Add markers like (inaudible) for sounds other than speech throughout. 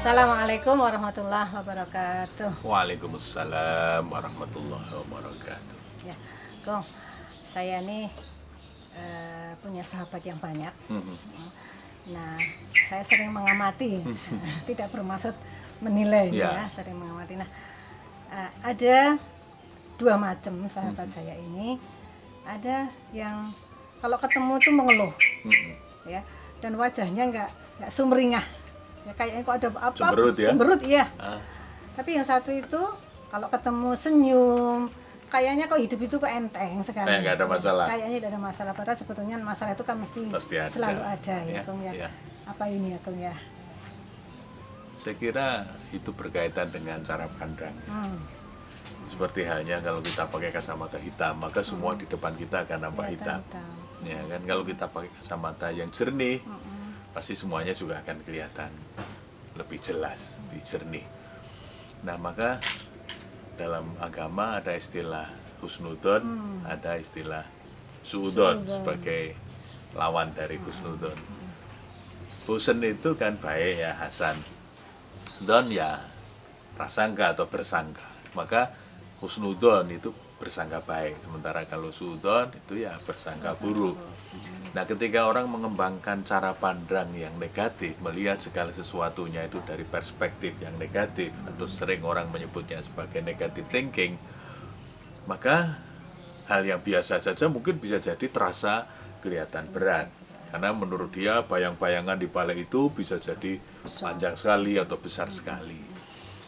Assalamualaikum warahmatullahi wabarakatuh. Waalaikumsalam warahmatullahi wabarakatuh. Ya, Kong, saya nih eh, punya sahabat yang banyak. Mhm. Nah, saya sering mengamati, (laughs) tidak bermaksud menilai Ya. ya, sering mengamati. Nah, eh, ada dua macam sahabat saya ini. Ada yang kalau ketemu tuh mengeluh, Mhm. ya, dan wajahnya nggak nggak sumringah. Ya kayaknya kok ada apa? Cemberut ya? Cemberut, iya. Ah, Tapi yang satu itu kalau ketemu senyum, kayaknya kok hidup itu kok enteng sekali. Kayak nggak ada masalah. Kayaknya tidak ada masalah. Padahal sebetulnya masalah itu kan mesti, Pasti ada. selalu ada ya, Ya, Kung ya. ya. Apa ini ya, Kung ya? saya kira itu berkaitan dengan cara pandang. Hmm. Seperti halnya kalau kita pakai kacamata hitam, maka semua di depan kita akan nampak kelihatan hitam. hitam. Ya kan kalau kita pakai kacamata yang jernih, pasti semuanya juga akan kelihatan lebih jelas, lebih jernih. Nah, maka dalam agama ada istilah husnudon, ada istilah suudon Suudon. sebagai lawan dari husnudon. Husn itu kan baik ya Hasan. Don ya prasangka atau bersangka. Maka husnudon itu bersangka baik. Sementara kalau suudon itu ya bersangka buruk. Nah, ketika orang mengembangkan cara pandang yang negatif, melihat segala sesuatunya itu dari perspektif yang negatif, atau sering orang menyebutnya sebagai negative thinking, maka hal yang biasa saja mungkin bisa jadi terasa kelihatan berat. Karena menurut dia bayang-bayangan di balik itu bisa jadi panjang sekali atau besar sekali.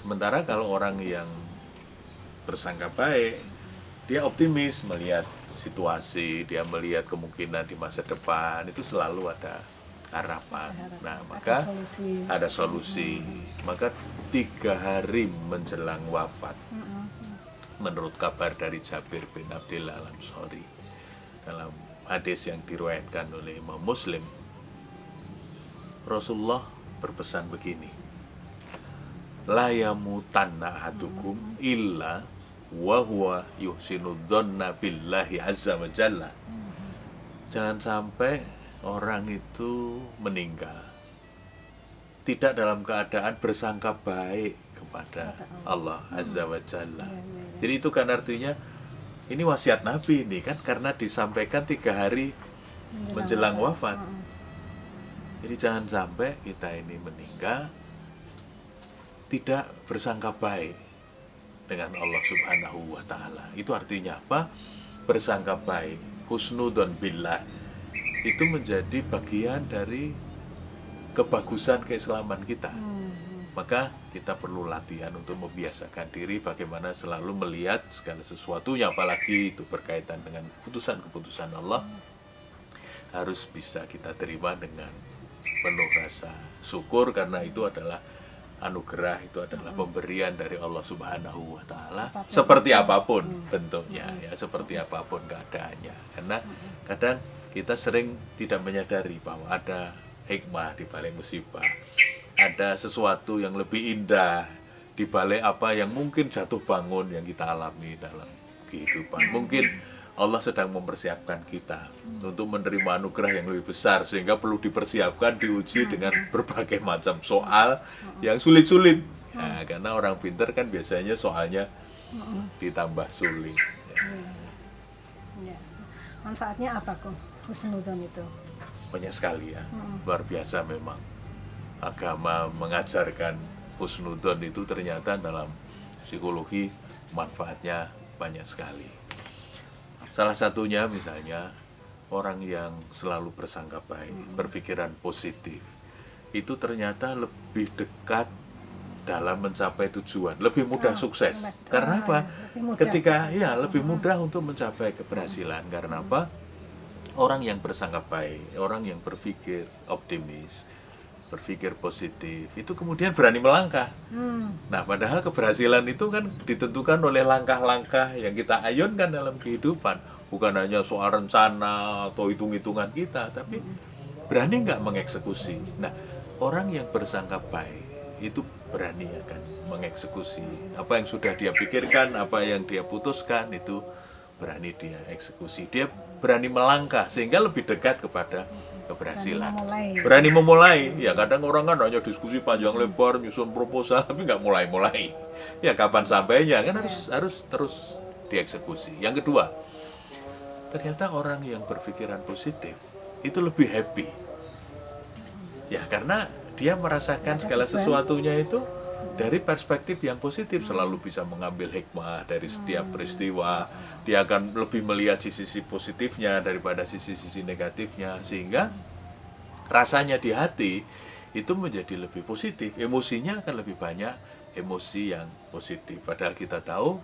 Sementara kalau orang yang bersangka baik, dia optimis melihat situasi, dia melihat kemungkinan di masa depan itu selalu ada harapan. Nah, maka ada solusi. ada solusi. Maka tiga hari menjelang wafat, menurut kabar dari Jabir bin Abdillah al Ansori dalam hadis yang diriwayatkan oleh Imam Muslim, Rasulullah berpesan begini, la yamutanna ahadukum illa wa huwa yuhsinu dhanna billahi azza wa jalla. Jangan sampai orang itu meninggal tidak dalam keadaan bersangka baik kepada Allah azza wa jalla. Jadi itu kan artinya ini wasiat Nabi ini kan karena disampaikan tiga hari menjelang wafat. Jadi jangan sampai kita ini meninggal tidak bersangka baik dengan Allah Subhanahu wa taala. Itu artinya apa? Bersangka baik, husnudon billah itu menjadi bagian dari kebagusan keislaman kita. Maka kita perlu latihan untuk membiasakan diri bagaimana selalu melihat segala sesuatunya apalagi itu berkaitan dengan keputusan-keputusan Allah harus bisa kita terima dengan penuh rasa syukur karena itu adalah anugerah itu adalah pemberian dari Allah Subhanahu wa taala. Seperti apa pun bentuknya ya seperti apa pun keadaannya. Karena kadang kita sering tidak menyadari bahwa ada hikmah di balik musibah. Ada sesuatu yang lebih indah di balik apa yang mungkin jatuh bangun yang kita alami dalam kehidupan. Mungkin Allah sedang mempersiapkan kita untuk menerima anugerah yang lebih besar sehingga perlu dipersiapkan diuji dengan berbagai macam soal yang sulit-sulit Ya, karena orang pinter kan biasanya soalnya ditambah sulit Ya. Manfaatnya apa, Kung? Husnudon itu. banyak sekali ya luar biasa memang agama mengajarkan husnudon itu ternyata dalam psikologi manfaatnya banyak sekali salah satunya misalnya orang yang selalu bersangka baik berpikiran positif itu ternyata lebih dekat dalam mencapai tujuan lebih mudah Ah, sukses. ah, karena apa? lebih mudah. ketika ya lebih mudah untuk mencapai keberhasilan. Karena apa? Orang yang bersangka baik, orang yang berpikir optimis, berpikir positif, itu kemudian berani melangkah. Hmm. Nah, padahal keberhasilan itu kan ditentukan oleh langkah-langkah yang kita ayunkan dalam kehidupan, bukan hanya soal rencana atau hitung-hitungan kita, tapi berani nggak mengeksekusi. Nah, orang yang bersangka baik itu berani akan mengeksekusi apa yang sudah dia pikirkan, apa yang dia putuskan itu berani dia eksekusi dia berani melangkah sehingga lebih dekat kepada keberhasilan. Memulai. berani memulai. Ya kadang orang kan hanya diskusi panjang lebar nyusun proposal tapi nggak mulai-mulai. Ya kapan sampainya? Kan harus harus terus dieksekusi. Yang kedua ternyata orang yang berpikiran positif itu lebih happy. Ya karena dia merasakan segala sesuatunya itu dari perspektif yang positif. Selalu bisa mengambil hikmah dari setiap peristiwa dia akan lebih melihat sisi-sisi positifnya daripada sisi-sisi negatifnya sehingga rasanya di hati itu menjadi lebih positif emosinya akan lebih banyak emosi yang positif. Padahal kita tahu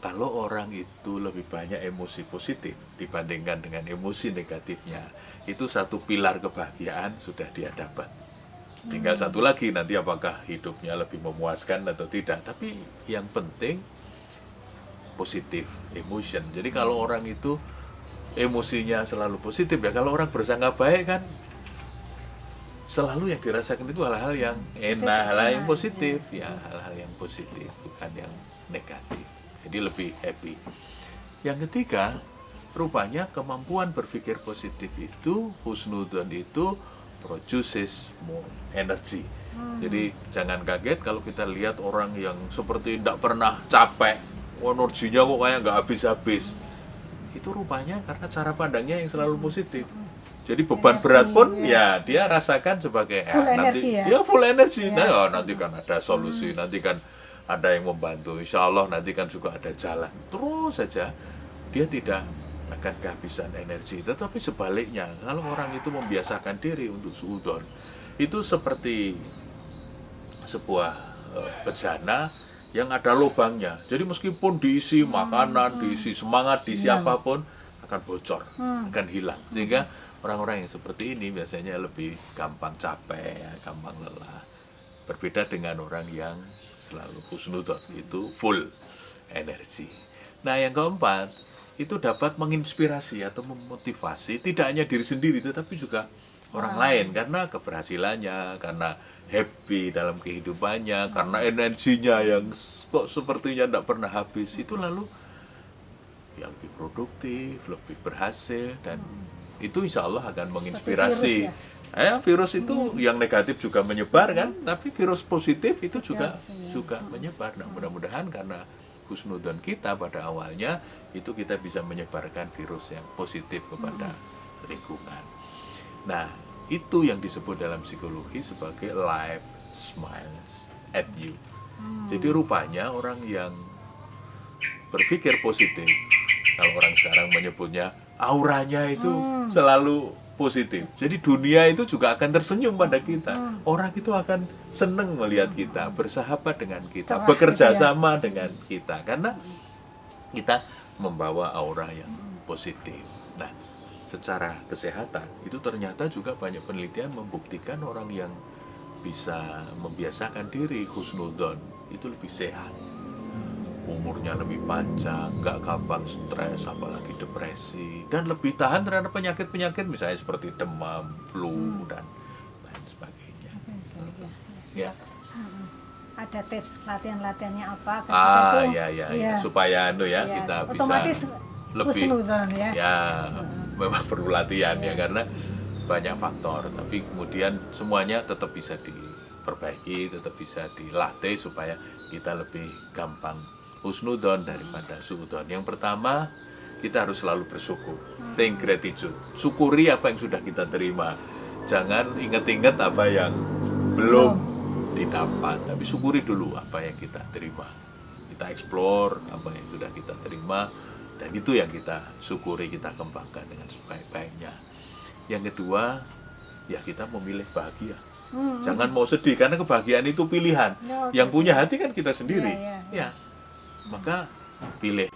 kalau orang itu lebih banyak emosi positif dibandingkan dengan emosi negatifnya itu satu pilar kebahagiaan sudah dia dapat. Tinggal satu lagi nanti apakah hidupnya lebih memuaskan atau tidak. Tapi yang penting positif emotion. Jadi kalau orang itu emosinya selalu positif ya kalau orang bersangka baik kan selalu yang dirasakan itu hal-hal yang enak hal-hal yang positif. ya hal-hal yang positif bukan yang negatif. Jadi lebih happy. Yang ketiga rupanya kemampuan berpikir positif itu husnudon itu produces more energy. Jadi jangan kaget kalau kita lihat orang yang seperti tidak pernah capek energinya kok kayak nggak habis-habis. Itu rupanya karena cara pandangnya yang selalu positif. Jadi beban Energi, berat pun ya. ya dia rasakan sebagai Full "Ah, nanti energi ya?" ya full energi. Ya. nah oh, nanti kan ada solusi nanti kan ada yang membantu. Insya Allah nanti kan juga ada jalan. Terus saja dia tidak akan kehabisan energi. Tetapi sebaliknya kalau orang itu membiasakan diri untuk suudon itu seperti sebuah eh, bejana yang ada lubangnya. Jadi meskipun diisi makanan diisi semangat diisi apa pun akan bocor akan hilang. Sehingga orang-orang yang seperti ini biasanya lebih gampang capek ya, gampang lelah. Berbeda dengan orang yang selalu husnudon itu full energi. Nah yang keempat itu dapat menginspirasi atau memotivasi tidak hanya diri sendiri tetapi juga orang lain. Karena keberhasilannya karena happy dalam kehidupannya karena energinya yang kok sepertinya tidak pernah habis. Itu lalu ya lebih produktif lebih berhasil dan itu insya Allah akan menginspirasi. virus Eh, virus itu yang negatif juga menyebar kan, tapi virus positif itu juga Iya, juga menyebar. Nah, mudah-mudahan karena husnudon kita pada awalnya itu kita bisa menyebarkan virus yang positif kepada lingkungan. Nah, itu yang disebut dalam psikologi sebagai life smiles at you. Jadi rupanya orang yang berpikir positif, kalau orang sekarang menyebutnya auranya itu selalu positif. Jadi dunia itu juga akan tersenyum pada kita. Orang itu akan senang melihat kita, bersahabat dengan kita, Cerah bekerja gitu ya. sama dengan kita karena kita membawa aura yang positif. Nah, secara kesehatan itu ternyata juga banyak penelitian membuktikan orang yang bisa membiasakan diri husnudon itu lebih sehat. Umurnya lebih panjang, nggak gampang stres, apalagi depresi, dan lebih tahan terhadap penyakit-penyakit misalnya seperti demam, flu, dan lain sebagainya. Ya, ada tips latihan-latihannya apa? Ah, itu ya, ya, ya, Iya. supaya anu ya Iya, kita otomatis bisa lebih, husnudon ya. ya, memang perlu latihan ya karena banyak faktor, tapi kemudian semuanya tetap bisa diperbaiki, tetap bisa dilatih supaya kita lebih gampang husnudon daripada suudon. Yang pertama, kita harus selalu bersyukur. Think gratitude. Syukuri apa yang sudah kita terima. Jangan ingat-ingat apa yang belum didapat, tapi syukuri dulu apa yang kita terima. Kita explore apa yang sudah kita terima dan itu yang kita syukuri, kita kembangkan dengan sebaik-baiknya. Yang kedua, ya kita memilih bahagia. Jangan mau sedih karena kebahagiaan itu pilihan. Ya, Yang punya hati kan kita sendiri. Iya, iya, Ya. Maka pilih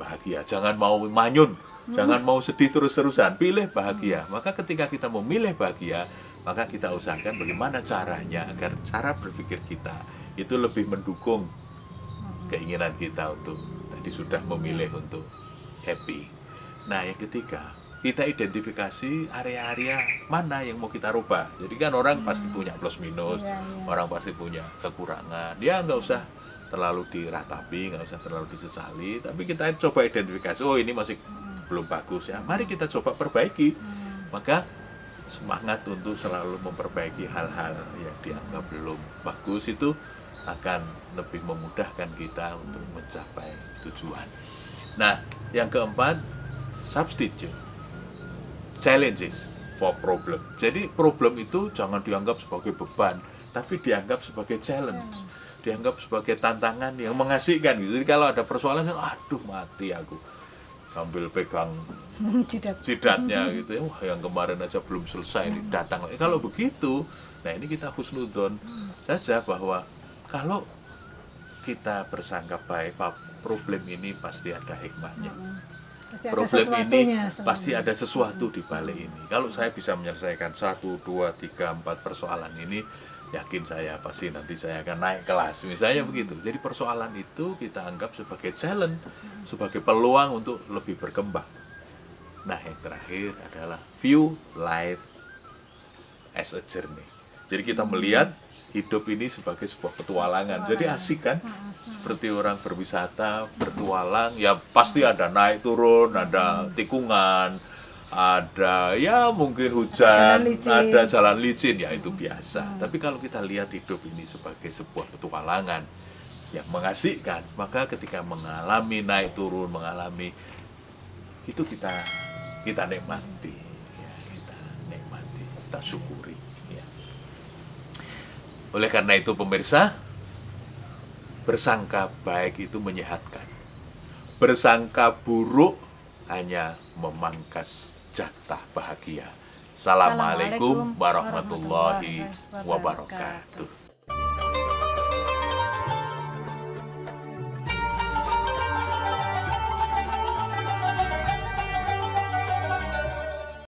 bahagia. Jangan mau manyun, jangan mau sedih terus-terusan. Pilih bahagia. Maka ketika kita memilih bahagia, maka kita usahakan bagaimana caranya agar cara berpikir kita itu lebih mendukung keinginan kita untuk tadi sudah memilih untuk happy. Nah, yang ketiga, kita identifikasi area-area mana yang mau kita rubah. Jadi kan orang pasti punya plus minus, Iya, iya. orang pasti punya kekurangan. Dia nggak usah terlalu diratapi nggak usah terlalu disesali tapi kita coba identifikasi oh ini masih belum bagus ya mari kita coba perbaiki maka semangat untuk selalu memperbaiki hal-hal yang dianggap belum bagus itu akan lebih memudahkan kita untuk mencapai tujuan. Nah, yang keempat, substitute challenges for problem. Jadi problem itu jangan dianggap sebagai beban, tapi dianggap sebagai challenge, dianggap sebagai tantangan yang mengasihkan gitu. Jadi kalau ada persoalan, aduh mati aku sambil pegang (laughs) Jidat. jidatnya (laughs) gitu ya wah yang kemarin aja belum selesai ini datang lagi kalau begitu nah ini kita husnudon saja bahwa kalau kita bersangka baik Pak, problem ini pasti ada hikmahnya. Pasti ada problem ini selalu. pasti ada sesuatu di balik ini. Kalau saya bisa menyelesaikan satu dua tiga empat persoalan ini yakin saya pasti nanti saya akan naik kelas. Misalnya begitu. Jadi persoalan itu kita anggap sebagai challenge sebagai peluang untuk lebih berkembang. Nah yang terakhir adalah view life as a journey. Jadi kita melihat hidup ini sebagai sebuah petualangan jadi asik kan seperti orang berwisata bertualang ya pasti ada naik turun ada tikungan ada ya mungkin hujan Jalan licin. ada jalan licin ya itu biasa tapi kalau kita lihat hidup ini sebagai sebuah petualangan yang mengasihkan maka ketika mengalami naik turun mengalami itu kita kita nikmati ya, kita nikmati kita syukuri. Oleh karena itu pemirsa bersangka baik itu menyehatkan. Bersangka buruk hanya memangkas jatah bahagia. Assalamualaikum warahmatullahi wabarakatuh